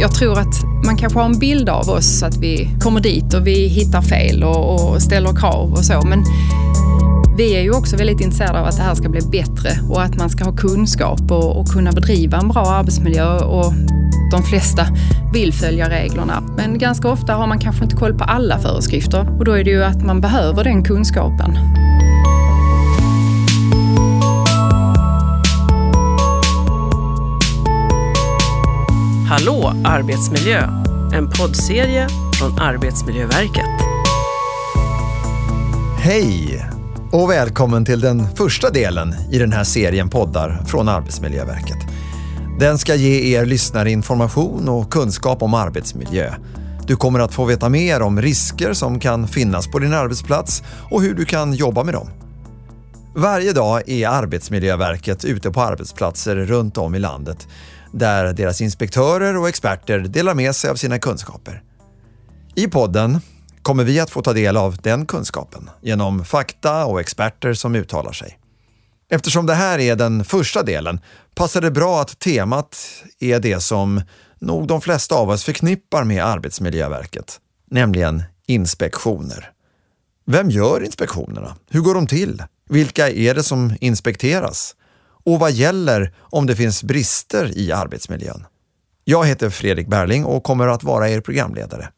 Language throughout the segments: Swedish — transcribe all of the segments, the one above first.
Jag tror att man kanske har en bild av oss att vi kommer dit och vi hittar fel och, och ställer krav och så. Men vi är ju också väldigt intresserade av att det här ska bli bättre och att man ska ha kunskap och, och kunna bedriva en bra arbetsmiljö. Och de flesta vill följa reglerna. Men ganska ofta har man kanske inte koll på alla föreskrifter och då är det ju att man behöver den kunskapen. Hallå arbetsmiljö! En poddserie från Arbetsmiljöverket. Hej och välkommen till den första delen i den här serien poddar från Arbetsmiljöverket. Den ska ge er lyssnare information och kunskap om arbetsmiljö. Du kommer att få veta mer om risker som kan finnas på din arbetsplats och hur du kan jobba med dem. Varje dag är Arbetsmiljöverket ute på arbetsplatser runt om i landet där deras inspektörer och experter delar med sig av sina kunskaper. I podden kommer vi att få ta del av den kunskapen genom fakta och experter som uttalar sig. Eftersom det här är den första delen passar det bra att temat är det som nog de flesta av oss förknippar med Arbetsmiljöverket, nämligen inspektioner. Vem gör inspektionerna? Hur går de till? Vilka är det som inspekteras? Och vad gäller om det finns brister i arbetsmiljön? Jag heter Fredrik Berling och kommer att vara er programledare.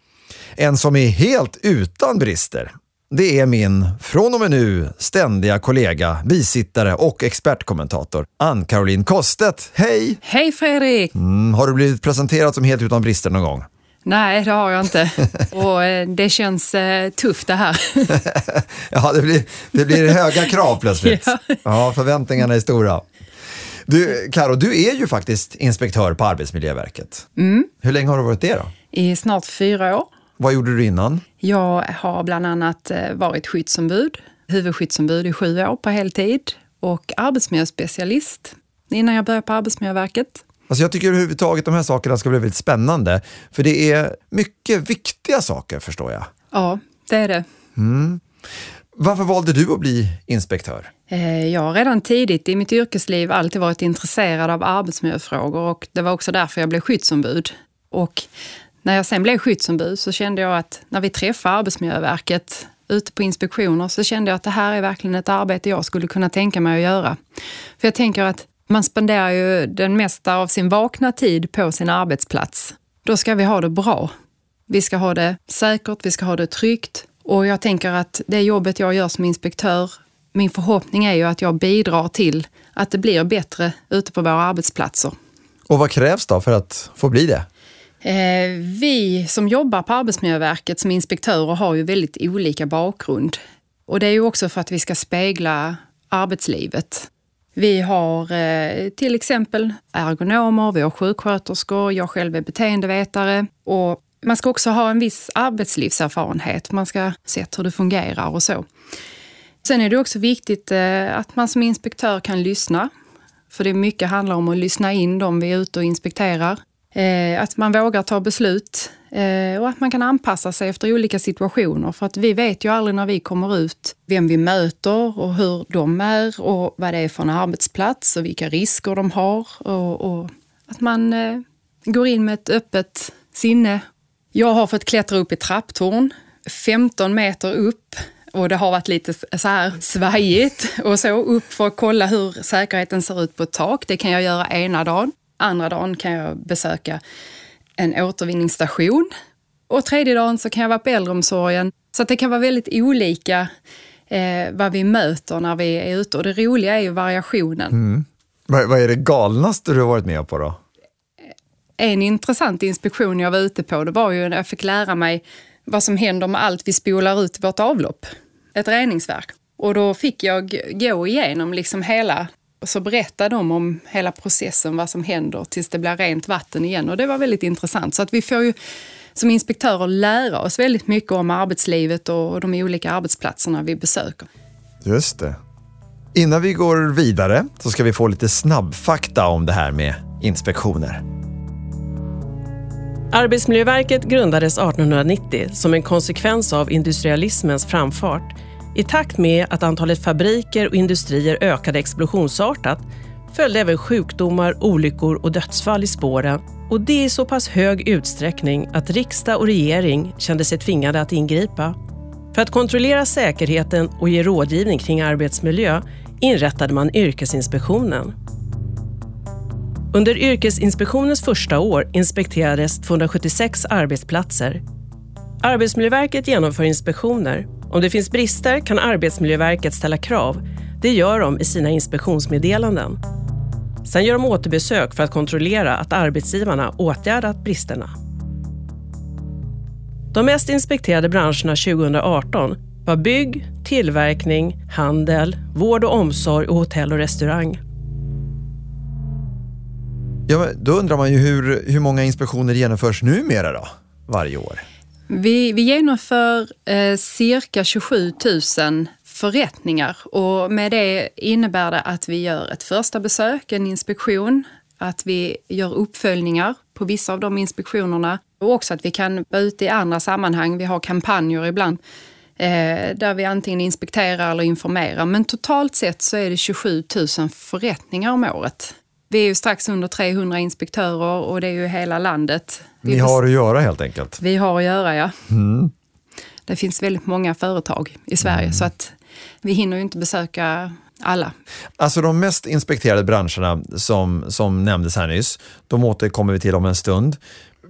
En som är helt utan brister, det är min, från och med nu, ständiga kollega, bisittare och expertkommentator Ann-Caroline Kostet. Hej! Hej Fredrik! Mm, har du blivit presenterad som helt utan brister någon gång? Nej, det har jag inte. Och eh, det känns eh, tufft det här. ja, det blir, det blir höga krav plötsligt. Ja. ja, förväntningarna är stora. Du, Karo, du är ju faktiskt inspektör på Arbetsmiljöverket. Mm. Hur länge har du varit det då? I snart fyra år. Vad gjorde du innan? Jag har bland annat eh, varit skyddsombud, huvudskyddsombud i sju år på heltid och arbetsmiljöspecialist innan jag började på Arbetsmiljöverket. Alltså jag tycker överhuvudtaget de här sakerna ska bli väldigt spännande, för det är mycket viktiga saker förstår jag. Ja, det är det. Varför valde du att bli inspektör? Eh, jag har redan tidigt i mitt yrkesliv alltid varit intresserad av arbetsmiljöfrågor och det var också därför jag blev skyddsombud. Och när jag sen blev skyddsombud så kände jag att när vi träffade Arbetsmiljöverket ute på inspektioner så kände jag att det här är verkligen ett arbete jag skulle kunna tänka mig att göra. För jag tänker att man spenderar ju den mesta av sin vakna tid på sin arbetsplats. Då ska vi ha det bra. Vi ska ha det säkert, vi ska ha det tryggt. Och jag tänker att det jobbet jag gör som inspektör, min förhoppning är ju att jag bidrar till att det blir bättre ute på våra arbetsplatser. Och vad krävs då för att få bli det? Eh, vi som jobbar på Arbetsmiljöverket som inspektörer har ju väldigt olika bakgrund. Och det är ju också för att vi ska spegla arbetslivet. Vi har eh, till exempel ergonomer, vi har sjuksköterskor, jag själv är beteendevetare och man ska också ha en viss arbetslivserfarenhet. Man ska ha sett hur det fungerar och så. Sen är det också viktigt eh, att man som inspektör kan lyssna. För det är mycket handlar om att lyssna in dem vi är ute och inspekterar. Eh, att man vågar ta beslut eh, och att man kan anpassa sig efter olika situationer. För att vi vet ju aldrig när vi kommer ut vem vi möter och hur de är och vad det är för en arbetsplats och vilka risker de har. Och, och att man går in med ett öppet sinne. Jag har fått klättra upp i trapptorn, 15 meter upp och det har varit lite så här svajigt och så upp för att kolla hur säkerheten ser ut på ett tak. Det kan jag göra ena dagen. Andra dagen kan jag besöka en återvinningsstation. Och tredje dagen så kan jag vara på äldreomsorgen. Så det kan vara väldigt olika eh, vad vi möter när vi är ute. Och det roliga är ju variationen. Vad, vad är det galnaste du har varit med på då? En intressant inspektion jag var ute på det var ju när jag fick lära mig vad som händer med allt vi spolar ut i vårt avlopp. Ett reningsverk. Och då fick jag gå igenom liksom hela och så berättade de om hela processen, vad som händer tills det blir rent vatten igen. Och det var väldigt intressant. Så att vi får ju som inspektörer lära oss väldigt mycket om arbetslivet och de olika arbetsplatserna vi besöker. Just det. Innan vi går vidare så ska vi få lite snabbfakta om det här med inspektioner. Arbetsmiljöverket grundades 1890 som en konsekvens av industrialismens framfart. I takt med att antalet fabriker och industrier ökade explosionsartat följde även sjukdomar, olyckor och dödsfall i spåren och det i så pass hög utsträckning att riksdag och regering kände sig tvingade att ingripa. För att kontrollera säkerheten och ge rådgivning kring arbetsmiljö inrättade man Yrkesinspektionen. Under Yrkesinspektionens första år inspekterades 276 arbetsplatser. Arbetsmiljöverket genomför inspektioner. Om det finns brister kan Arbetsmiljöverket ställa krav. Det gör de i sina inspektionsmeddelanden. Sen gör de återbesök för att kontrollera att arbetsgivarna åtgärdat bristerna. De mest inspekterade branscherna 2018 var bygg, tillverkning, handel, vård och omsorg och hotell och restaurang. Ja, då undrar man ju hur, hur många inspektioner genomförs numera då, varje år? Vi, vi genomför eh, cirka 27 000 förrättningar och med det innebär det att vi gör ett första besök, en inspektion, att vi gör uppföljningar på vissa av de inspektionerna och också att vi kan vara ute i andra sammanhang. Vi har kampanjer ibland eh, där vi antingen inspekterar eller informerar. Men totalt sett så är det 27 000 förrättningar om året. Vi är ju strax under 300 inspektörer och det är ju hela landet. Ni har att göra helt enkelt? Vi har att göra, ja. Mm. Det finns väldigt många företag i Sverige mm. så att vi hinner ju inte besöka alla. Alltså de mest inspekterade branscherna som, som nämndes här nyss, de återkommer vi till om en stund.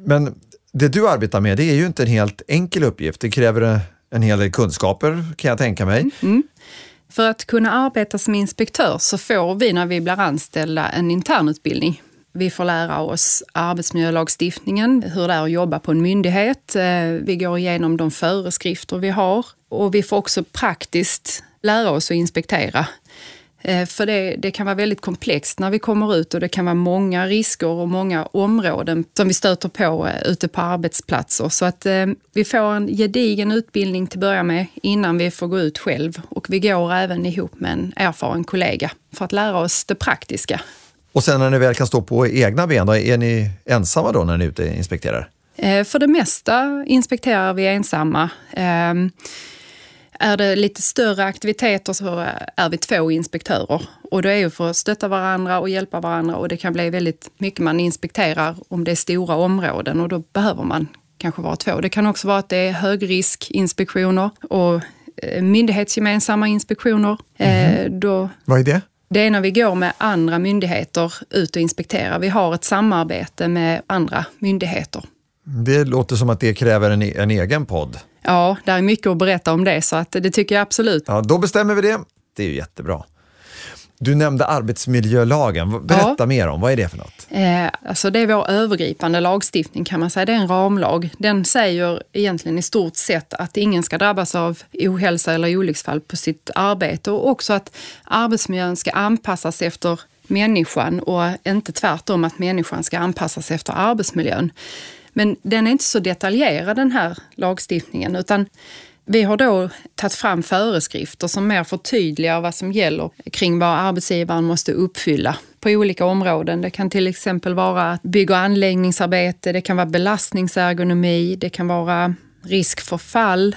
Men det du arbetar med, det är ju inte en helt enkel uppgift. Det kräver en hel del kunskaper kan jag tänka mig. Mm. För att kunna arbeta som inspektör så får vi när vi blir anställda en internutbildning. Vi får lära oss arbetsmiljölagstiftningen, hur det är att jobba på en myndighet. Eh, vi går igenom de föreskrifter vi har och vi får också praktiskt lära oss att inspektera. Eh, för det, det, kan vara väldigt komplext när vi kommer ut och det kan vara många risker och många områden som vi stöter på eh, ute på arbetsplatser. Så att eh, vi får en gedigen utbildning till att börja med innan vi får gå ut själv. Och vi går även ihop med en erfaren kollega för att lära oss det praktiska. Och sen när ni väl kan stå på egna ben, då, är ni ensamma då när ni är ute och inspekterar? Eh, för det mesta inspekterar vi ensamma. Eh, är det lite större aktiviteter så är vi två inspektörer. Och det är ju för att stötta varandra och hjälpa varandra och det kan bli väldigt mycket man inspekterar om det är stora områden och då behöver man kanske vara två. Det kan också vara att det är högriskinspektioner och eh, myndighetsgemensamma inspektioner. Mm. Då, Vad är det? Det är när vi går med andra myndigheter ut och inspekterar. Vi har ett samarbete med andra myndigheter. Det låter som att det kräver en, en egen podd. Ja, det är mycket att berätta om det, så att det tycker jag absolut. Ja, då bestämmer vi det. Det är ju jättebra. Du nämnde arbetsmiljölagen. Berätta ja. mer om, vad är det för något? Eh, alltså det är vår övergripande lagstiftning kan man säga. Det är en ramlag. Den säger egentligen i stort sett att ingen ska drabbas av ohälsa eller olycksfall på sitt arbete och också att arbetsmiljön ska anpassas efter människan och inte tvärtom att människan ska anpassas efter arbetsmiljön. Men den är inte så detaljerad den här lagstiftningen utan vi har då tagit fram föreskrifter som mer förtydligar vad som gäller kring vad arbetsgivaren måste uppfylla på olika områden. Det kan till exempel vara bygg och anläggningsarbete, det kan vara belastningsergonomi, det kan vara risk för fall.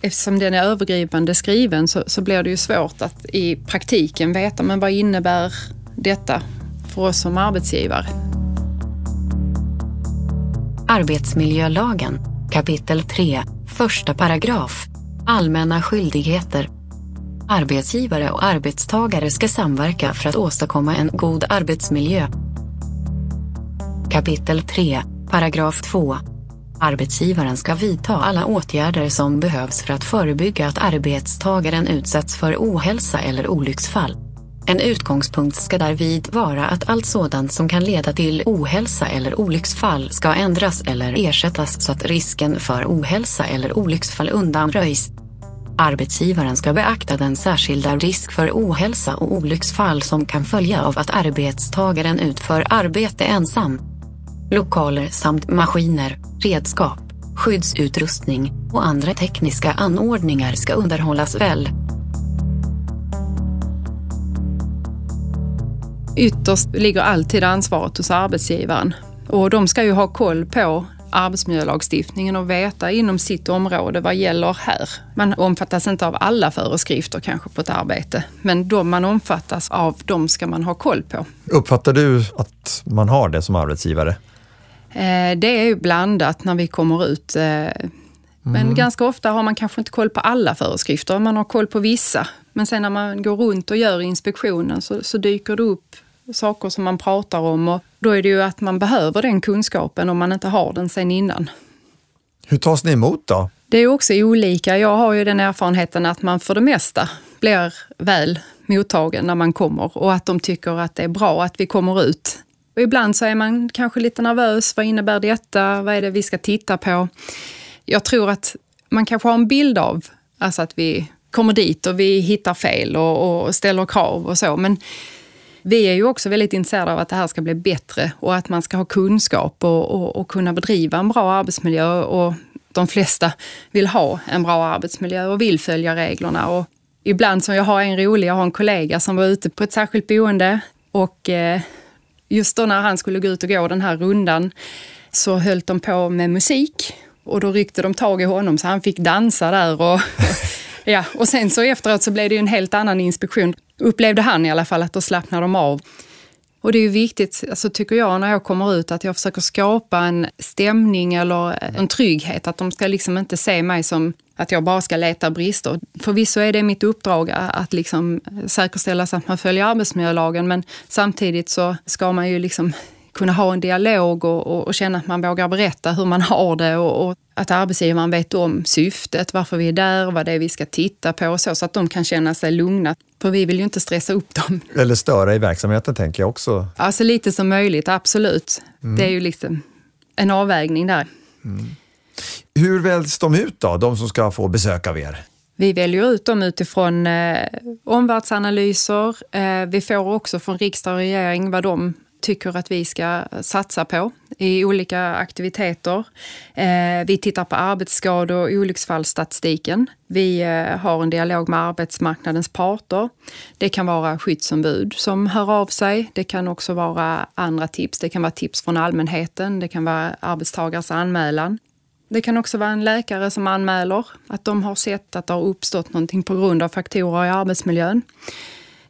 Eftersom den är övergripande skriven så, så blir det ju svårt att i praktiken veta men vad innebär detta för oss som arbetsgivare. Arbetsmiljölagen, kapitel 3, första paragraf. Allmänna skyldigheter. Arbetsgivare och arbetstagare ska samverka för att åstadkomma en god arbetsmiljö. Kapitel 3, paragraf 2. Arbetsgivaren ska vidta alla åtgärder som behövs för att förebygga att arbetstagaren utsätts för ohälsa eller olycksfall. En utgångspunkt ska därvid vara att allt sådant som kan leda till ohälsa eller olycksfall ska ändras eller ersättas så att risken för ohälsa eller olycksfall undanröjs. Arbetsgivaren ska beakta den särskilda risk för ohälsa och olycksfall som kan följa av att arbetstagaren utför arbete ensam. Lokaler samt maskiner, redskap, skyddsutrustning och andra tekniska anordningar ska underhållas väl. Ytterst ligger alltid ansvaret hos arbetsgivaren och de ska ju ha koll på arbetsmiljölagstiftningen och veta inom sitt område vad gäller här. Man omfattas inte av alla föreskrifter kanske på ett arbete, men de man omfattas av, de ska man ha koll på. Uppfattar du att man har det som arbetsgivare? Eh, det är ju blandat när vi kommer ut. Men mm. ganska ofta har man kanske inte koll på alla föreskrifter, man har koll på vissa. Men sen när man går runt och gör inspektionen så, så dyker det upp saker som man pratar om och då är det ju att man behöver den kunskapen om man inte har den sen innan. Hur tas ni emot då? Det är också olika. Jag har ju den erfarenheten att man för det mesta blir väl mottagen när man kommer och att de tycker att det är bra att vi kommer ut. Och ibland så är man kanske lite nervös. Vad innebär detta? Vad är det vi ska titta på? Jag tror att man kanske har en bild av alltså att vi kommer dit och vi hittar fel och, och ställer krav och så. Men vi är ju också väldigt intresserade av att det här ska bli bättre och att man ska ha kunskap och, och, och kunna bedriva en bra arbetsmiljö. Och de flesta vill ha en bra arbetsmiljö och vill följa reglerna. Och ibland, som jag har en rolig, jag har en kollega som var ute på ett särskilt boende och eh, just då när han skulle gå ut och gå den här rundan så höll de på med musik och då ryckte de tag i honom så han fick dansa där. Och, ja, och sen så efteråt så blev det ju en helt annan inspektion upplevde han i alla fall, att då slappnar de av. Och det är ju viktigt, alltså, tycker jag, när jag kommer ut att jag försöker skapa en stämning eller en trygghet. Att de ska liksom inte se mig som att jag bara ska leta brister. Förvisso är det mitt uppdrag att liksom säkerställa så att man följer arbetsmiljölagen men samtidigt så ska man ju liksom kunna ha en dialog och, och, och, känna att man vågar berätta hur man har det och, och, att arbetsgivaren vet om syftet, varför vi är där, vad det är vi ska titta på och så, så att de kan känna sig lugna. För vi vill ju inte stressa upp dem. Eller störa i verksamheten tänker jag också. Alltså lite som möjligt, absolut. Mm. Det är ju liksom en avvägning där. Mm. Hur väljs de ut då, de som ska få besök av er? Vi väljer ut dem utifrån eh, omvärldsanalyser. Eh, vi får också från riksdag och regering vad de tycker att vi ska satsa på i olika aktiviteter. Eh, vi tittar på arbetsskador och olycksfallsstatistiken. Vi eh, har en dialog med arbetsmarknadens parter. Det kan vara skyddsombud som hör av sig. Det kan också vara andra tips. Det kan vara tips från allmänheten. Det kan vara arbetstagares anmälan. Det kan också vara en läkare som anmäler att de har sett att det har uppstått någonting på grund av faktorer i arbetsmiljön.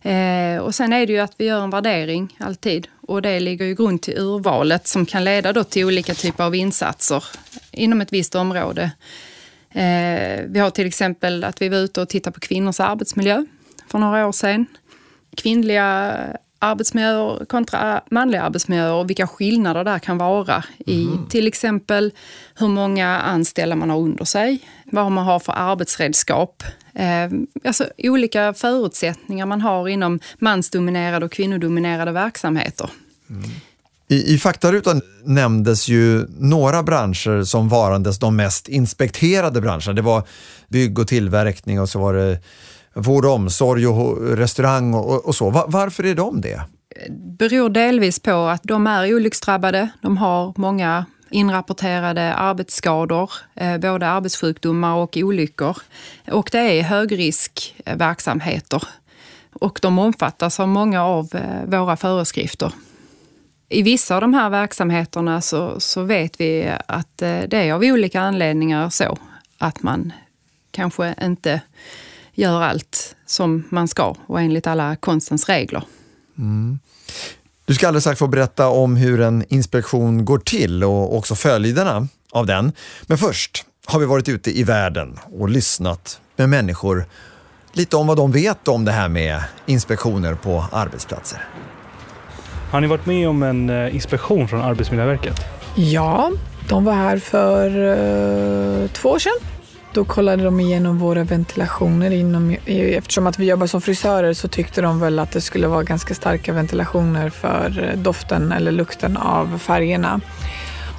Eh, och sen är det ju att vi gör en värdering alltid och det ligger ju grund till urvalet som kan leda då till olika typer av insatser inom ett visst område. Eh, vi har till exempel att vi var ute och tittade på kvinnors arbetsmiljö för några år sedan. Kvinnliga arbetsmiljöer kontra manliga arbetsmiljöer och vilka skillnader där kan vara i mm. till exempel hur många anställda man har under sig, vad man har för arbetsredskap, eh, alltså olika förutsättningar man har inom mansdominerade och kvinnodominerade verksamheter. Mm. I, I faktarutan nämndes ju några branscher som varandes de mest inspekterade branscherna. Det var bygg och tillverkning och så var det vård och omsorg och restaurang och, och så. varför är de det? beror delvis på att de är olycksdrabbade. De har många inrapporterade arbetsskador, eh, både arbetssjukdomar och olyckor. Och det är högriskverksamheter och de omfattas av många av eh, våra föreskrifter. I vissa av de här verksamheterna så, så vet vi att eh, det är av olika anledningar så att man kanske inte gör allt som man ska och enligt alla konstens regler. Mm. Du ska alldeles strax få berätta om hur en inspektion går till och också följderna av den. Men först har vi varit ute i världen och lyssnat med människor lite om vad de vet om det här med inspektioner på arbetsplatser. Har ni varit med om en eh, inspektion från Arbetsmiljöverket? Ja, de var här för uh, två år sedan då kollade de igenom våra ventilationer. Inom, eftersom att vi jobbar som frisörer så tyckte de väl att det skulle vara ganska starka ventilationer för eh, doften eller lukten av färgerna.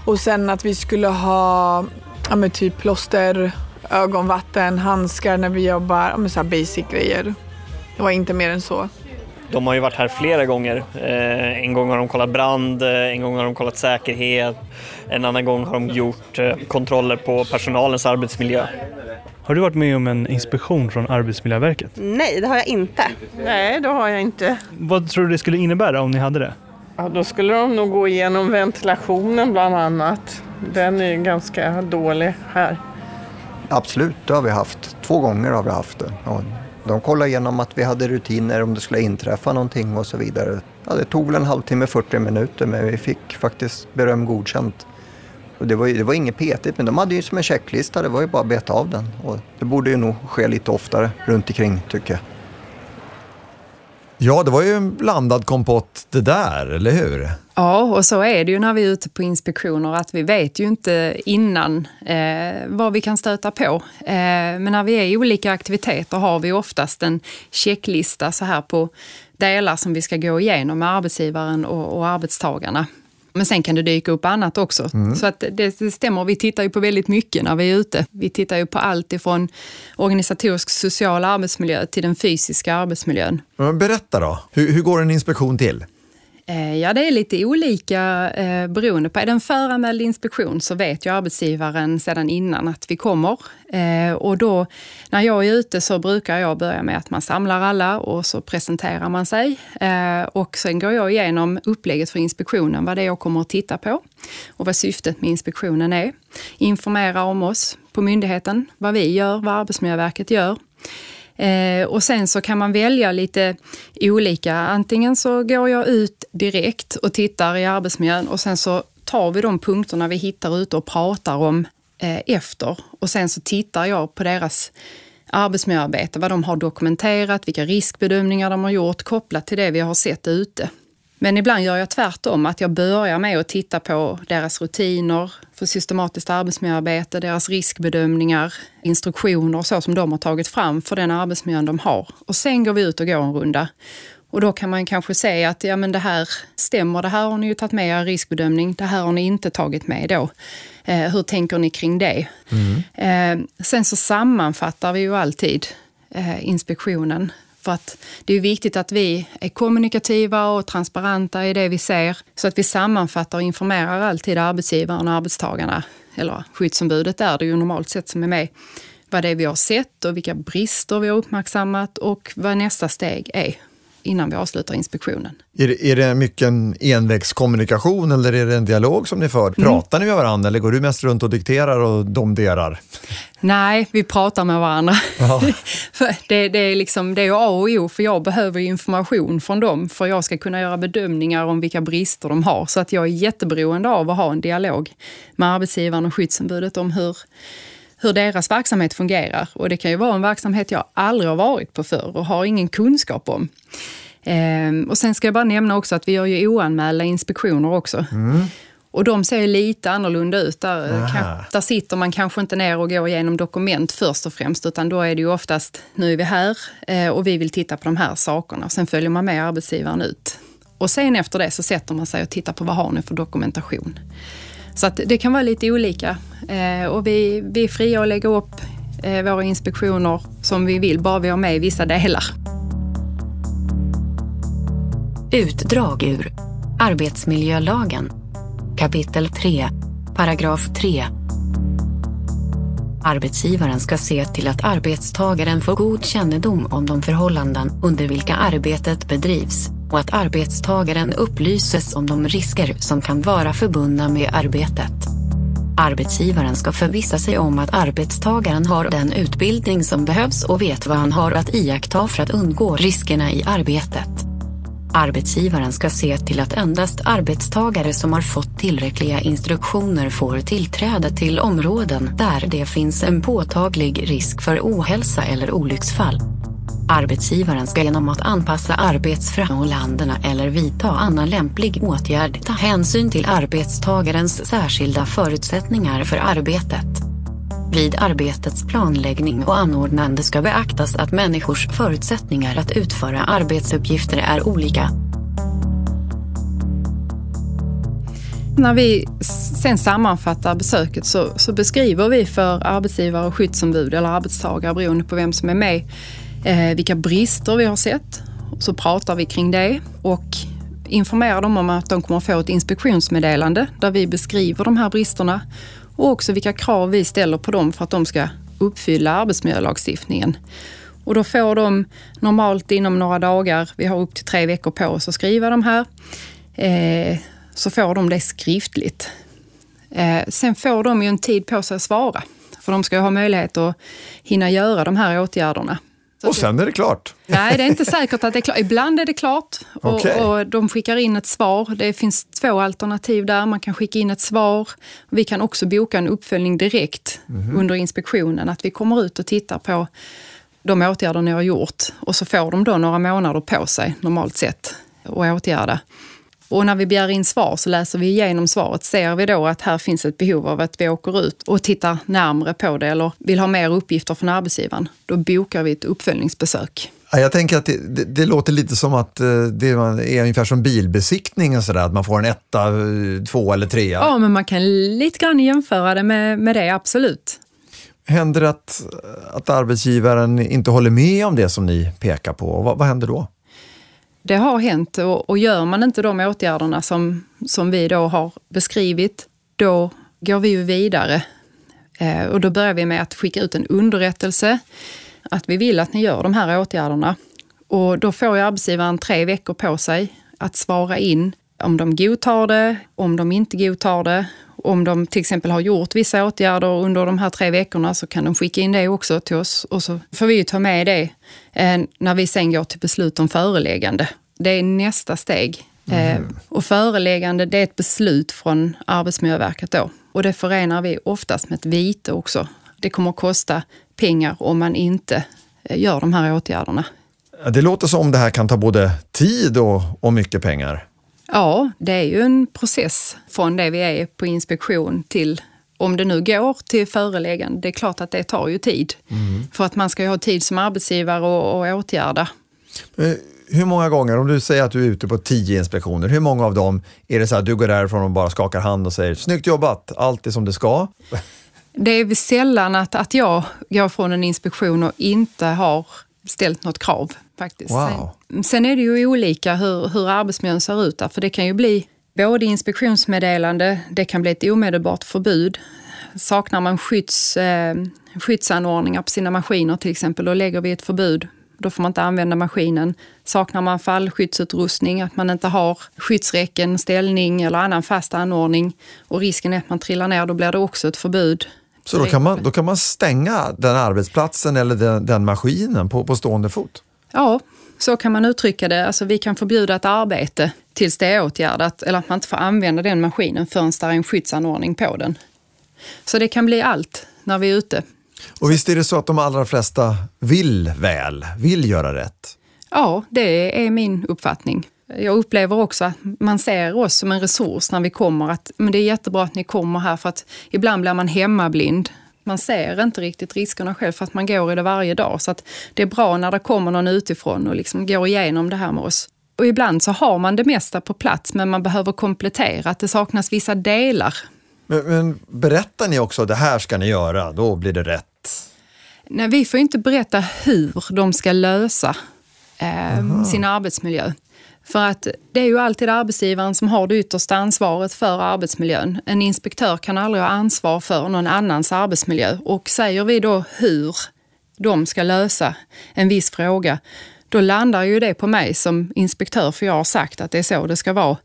Och sen att vi skulle ha ja, typ plåster, ögonvatten, handskar när vi jobbar, ja, så basic grejer. Det var inte mer än så. De har ju varit här flera gånger. Eh, en gång har de kollat brand, eh, en gång har de kollat säkerhet, en annan gång har de gjort eh, kontroller på personalens arbetsmiljö. Har du varit med om en inspektion från Arbetsmiljöverket? Nej, det har jag inte. Nej, det har jag inte. Vad tror du det skulle innebära om ni hade det? Ja, då skulle de nog gå igenom ventilationen bland annat. den är ganska dålig här. Absolut, det har vi haft. Två gånger har vi haft det. Ja, de kollade igenom att vi hade rutiner om det skulle inträffa någonting och så vidare. Ja, det tog väl en halvtimme, 40 minuter men vi fick faktiskt beröm godkänt. Och det, var ju, det var inget petigt men de hade ju som en checklista, det var ju bara att beta av den. Och det borde ju nog ske lite oftare runt omkring tycker jag. Ja, det var ju en blandad kompott det där, eller hur? Ja, och så är det ju när vi är ute på inspektioner att vi vet ju inte innan eh, vad vi kan stöta på. Eh, men när vi är i olika aktiviteter har vi oftast en checklista så här på delar som vi ska gå igenom med arbetsgivaren och, och arbetstagarna. Men sen kan det dyka upp annat också. Mm. Så att det, det, stämmer, vi tittar ju på väldigt mycket när vi är ute. Vi tittar ju på allt ifrån organisatorisk social arbetsmiljö till den fysiska arbetsmiljön. Berätta då, hur, hur går en inspektion till? Eh, ja, det är lite olika eh, beroende på. Är det en föranmäld inspektion så vet ju arbetsgivaren sedan innan att vi kommer. Eh, och då, när jag är ute så brukar jag börja med att man samlar alla och så presenterar man sig. Eh, och sen går jag igenom upplägget för inspektionen, vad det är jag kommer att titta på och vad syftet med inspektionen är. Informera om oss på myndigheten, vad vi gör, vad Arbetsmiljöverket gör. Eh, och sen så kan man välja lite olika. Antingen så går jag ut direkt och tittar i arbetsmiljön och sen så tar vi de punkterna vi hittar ute och pratar om eh, efter. Och sen så tittar jag på deras arbetsmiljöarbete, vad de har dokumenterat, vilka riskbedömningar de har gjort kopplat till det vi har sett ute. Men ibland gör jag tvärtom, att jag börjar med att titta på deras rutiner för systematiskt arbetsmiljöarbete, deras riskbedömningar, instruktioner och så som de har tagit fram för den arbetsmiljön de har. Och sen går vi ut och går en runda. Och då kan man kanske säga att ja, men det här stämmer, det här har ni ju tagit med er riskbedömning, det här har ni inte tagit med då. Eh, hur tänker ni kring det? Mm. Eh, sen så sammanfattar vi ju alltid eh, inspektionen för att det är viktigt att vi är kommunikativa och transparenta i det vi ser. Så att vi sammanfattar och informerar alltid arbetsgivaren och arbetstagarna, eller skyddsombudet är det ju normalt sett som är med, vad det är vi har sett och vilka brister vi har uppmärksammat och vad nästa steg är innan vi avslutar inspektionen. Är det, är det mycket en envägskommunikation eller är det en dialog som ni för? Mm. Pratar mm. ni med varandra eller går du mest runt och dikterar och domderar? Nej, vi pratar med varandra. det, det, är liksom, det är A och O, för jag behöver information från dem för jag ska kunna göra bedömningar om vilka brister de har. Så att jag är jätteberoende av att ha en dialog med arbetsgivaren och skyddsombudet om hur hur deras verksamhet fungerar. Och det kan ju vara en verksamhet jag aldrig har varit på förr och har ingen kunskap om. Ehm, och sen ska jag bara nämna också att vi gör ju oanmälda inspektioner också. Mm. Och de ser lite annorlunda ut. Där, kan, där sitter man kanske inte ner och går igenom dokument först och främst, utan då är det ju oftast, nu är vi här eh, och vi vill titta på de här sakerna. Sen följer man med arbetsgivaren ut. Och sen efter det så sätter man sig och tittar på vad har ni för dokumentation. Så att det kan vara lite olika. Eh, och vi, vi är fria att lägga upp eh, våra inspektioner som vi vill, bara vi har med vissa delar. Utdrag ur Arbetsmiljölagen Kapitel 3 Paragraf 3 Arbetsgivaren ska se till att arbetstagaren får god kännedom om de förhållanden under vilka arbetet bedrivs och att arbetstagaren upplyses om de risker som kan vara förbundna med arbetet. Arbetsgivaren ska förvissa sig om att arbetstagaren har den utbildning som behövs och vet vad han har att iaktta för att undgå riskerna i arbetet. Arbetsgivaren ska se till att endast arbetstagare som har fått tillräckliga instruktioner får tillträde till områden där det finns en påtaglig risk för ohälsa eller olycksfall. Arbetsgivaren ska genom att anpassa arbetsförhållandena eller vidta annan lämplig åtgärd ta hänsyn till arbetstagarens särskilda förutsättningar för arbetet. Vid arbetets planläggning och anordnande ska beaktas att människors förutsättningar att utföra arbetsuppgifter är olika. När vi sen sammanfattar besöket så, så beskriver vi för arbetsgivare och skyddsombud eller arbetstagare beroende på vem som är med eh, vilka brister vi har sett. Så pratar vi kring det och informerar dem om att de kommer få ett inspektionsmeddelande där vi beskriver de här bristerna och också vilka krav vi ställer på dem för att de ska uppfylla arbetsmiljölagstiftningen. Och då får de normalt inom några dagar, vi har upp till tre veckor på oss att skriva de här, eh, så får de det skriftligt. Eh, sen får de ju en tid på sig att svara. För de ska ju ha möjlighet att hinna göra de här åtgärderna. Så Och sen är det klart. Nej, det är inte säkert att det är klart. Ibland är det klart och, Okej. och de skickar in ett svar. Det finns två alternativ där. Man kan skicka in ett svar. Vi kan också boka en uppföljning direkt under inspektionen. Att vi kommer ut och tittar på de åtgärder ni har gjort och så får de då några månader på sig normalt sett att åtgärda. Och när vi begär in svar så läser vi igenom svaret. Ser vi då att här finns ett behov av att vi åker ut och tittar närmre på det eller vill ha mer uppgifter från arbetsgivaren, då bokar vi ett uppföljningsbesök. Ja, Jag tänker att det, det, det låter lite som att eh, det är ungefär som bilbesiktning, och sådär, att man får en etta, eh, två eller trea. Ja, men man kan lite grann jämföra det med, med det, absolut. Händer det att, att arbetsgivaren inte håller med om det som ni pekar på? Vad, vad händer då? Det har hänt och, och gör man inte de åtgärderna som, som vi då har beskrivit, då går vi ju vidare. Eh, och då börjar vi med att skicka ut en underrättelse att vi vill att ni gör de här åtgärderna. Och då får ju arbetsgivaren tre veckor på sig att svara in om de godtar det, om de inte godtar det. Om de till exempel har gjort vissa åtgärder under de här tre veckorna så kan de skicka in det också till oss och så får vi ta med det eh, när vi sen går till beslut om föreläggande. Det är nästa steg. Eh, och föreläggande det är ett beslut från Arbetsmiljöverket då. Och det förenar vi oftast med ett vite också. Det kommer att kosta pengar om man inte eh, gör de här åtgärderna. Det låter som om det här kan ta både tid och, och mycket pengar. Ja, det är ju en process från det vi är på inspektion till om det nu går till föreläggande. Det är klart att det tar ju tid. För att man ska ju ha tid som arbetsgivare och, och åtgärda. Eh, Hur många gånger, om du säger att du är ute på tio inspektioner, hur många av dem är det så att du går därifrån och bara skakar hand och säger snyggt jobbat, allt är som det ska? Det är väl sällan att, att jag går från en inspektion och inte har ställt något krav. Faktiskt. Wow. Sen, sen är det ju olika hur, hur arbetsmiljön ser ut där, för det kan ju bli både inspektionsmeddelande, det kan bli ett omedelbart förbud. Saknar man skydds, eh, skyddsanordningar på sina maskiner till exempel, då lägger vi ett förbud. Då får man inte använda maskinen. Saknar man fallskyddsutrustning, att man inte har skyddsräcken, ställning eller annan fast anordning och risken är att man trillar ner, då blir det också ett förbud. Så då kan man, då kan man stänga den arbetsplatsen eller den, den maskinen på, på stående fot? Ja, så kan man uttrycka det. Alltså, vi kan förbjuda ett arbete tills det är åtgärdat eller att man inte får använda den maskinen förrän det är en skyddsanordning på den. Så det kan bli allt när vi är ute. Och visst är det så att de allra flesta vill väl, vill göra rätt? Ja, det är min uppfattning. Jag upplever också att man ser oss som en resurs när vi kommer. Att, men det är jättebra att ni kommer här för att ibland blir man hemmablind. Man ser inte riktigt riskerna själv för att man går i det varje dag. Så att det är bra när det kommer någon utifrån och liksom går igenom det här med oss. Och ibland så har man det mesta på plats men man behöver komplettera, att det saknas vissa delar. Men, men berättar ni också det här ska ni göra, då blir det rätt? Nej, vi får inte berätta hur de ska lösa eh, sin arbetsmiljö. För att det är ju alltid arbetsgivaren som har det yttersta ansvaret för arbetsmiljön. En inspektör kan aldrig ha ansvar för någon annans arbetsmiljö. Och säger vi då hur de ska lösa en viss fråga, då landar ju det på mig som inspektör, för jag har sagt att det är så det ska vara.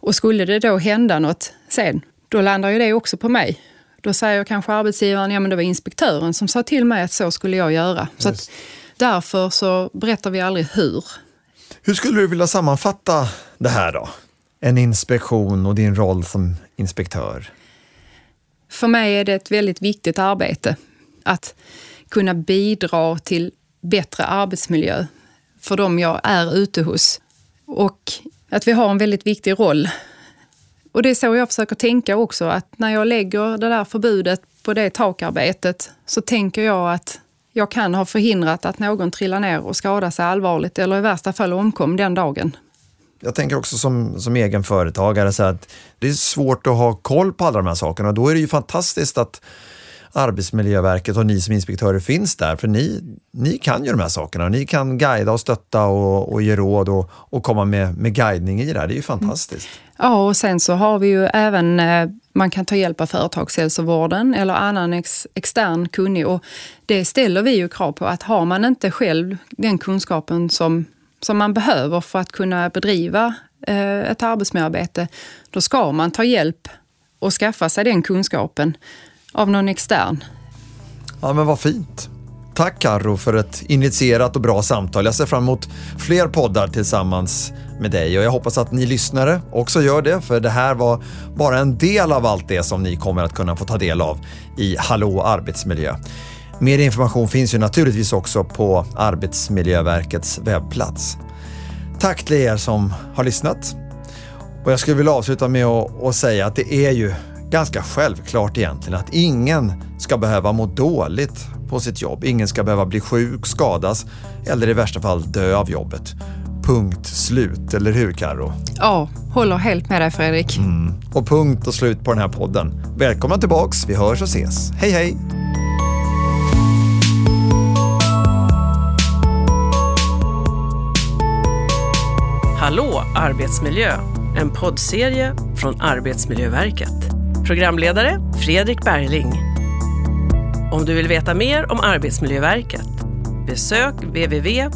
Och skulle det då hända något sen, då landar ju det också på mig. Då säger kanske arbetsgivaren, ja men det var inspektören som sa till mig att så skulle jag göra. Så att, därför så berättar vi aldrig hur. Hur skulle du vilja sammanfatta det här då? En inspektion och din roll som inspektör. För mig är det ett väldigt viktigt arbete att kunna bidra till bättre arbetsmiljö för de jag är ute hos. Och att vi har en väldigt viktig roll. Och det är så jag försöker tänka också, att när jag lägger det där förbudet på det takarbetet så tänker jag att jag kan ha förhindrat att någon trillar ner och skadar sig allvarligt eller i värsta fall omkom den dagen. Jag tänker också som, som egen företagare så att det är svårt att ha koll på alla de här sakerna. Då är det ju fantastiskt att Arbetsmiljöverket och ni som inspektörer finns där, för ni, ni kan ju de här sakerna. Ni kan guida och stötta och, och ge råd och, och komma med, med guidning i det här. Det är ju fantastiskt. Ja, och sen så har vi ju även, eh, man kan ta hjälp av företagshälsovården eller annan ex, extern kunnig. Och det ställer vi ju krav på, att har man inte själv den kunskapen som, som man behöver för att kunna bedriva eh, ett arbetsmiljöarbete, då ska man ta hjälp och skaffa sig den kunskapen av någon extern. Ja, men vad fint. Tack Karro för ett initierat och bra samtal. Jag ser fram emot fler poddar tillsammans med dig och jag hoppas att ni lyssnare också gör det för det här var bara en del av allt det som ni kommer att kunna få ta del av i Hallå arbetsmiljö. Mer information finns ju naturligtvis också på Arbetsmiljöverkets webbplats. Tack till er som har lyssnat. Och jag skulle vilja avsluta med att, att säga att det är ju ganska självklart egentligen att ingen ska behöva må dåligt på sitt jobb. Ingen ska behöva bli sjuk, skadas eller i värsta fall dö av jobbet. Punkt slut, eller hur Karo? Ja, håller helt med dig Fredrik. Mm. Och punkt och slut på den här podden. Välkomna tillbaks, vi hörs och ses. Hej hej! Hallå arbetsmiljö! En poddserie från Arbetsmiljöverket. Programledare Fredrik Bergling. Om du vill veta mer om Arbetsmiljöverket besök www.av.se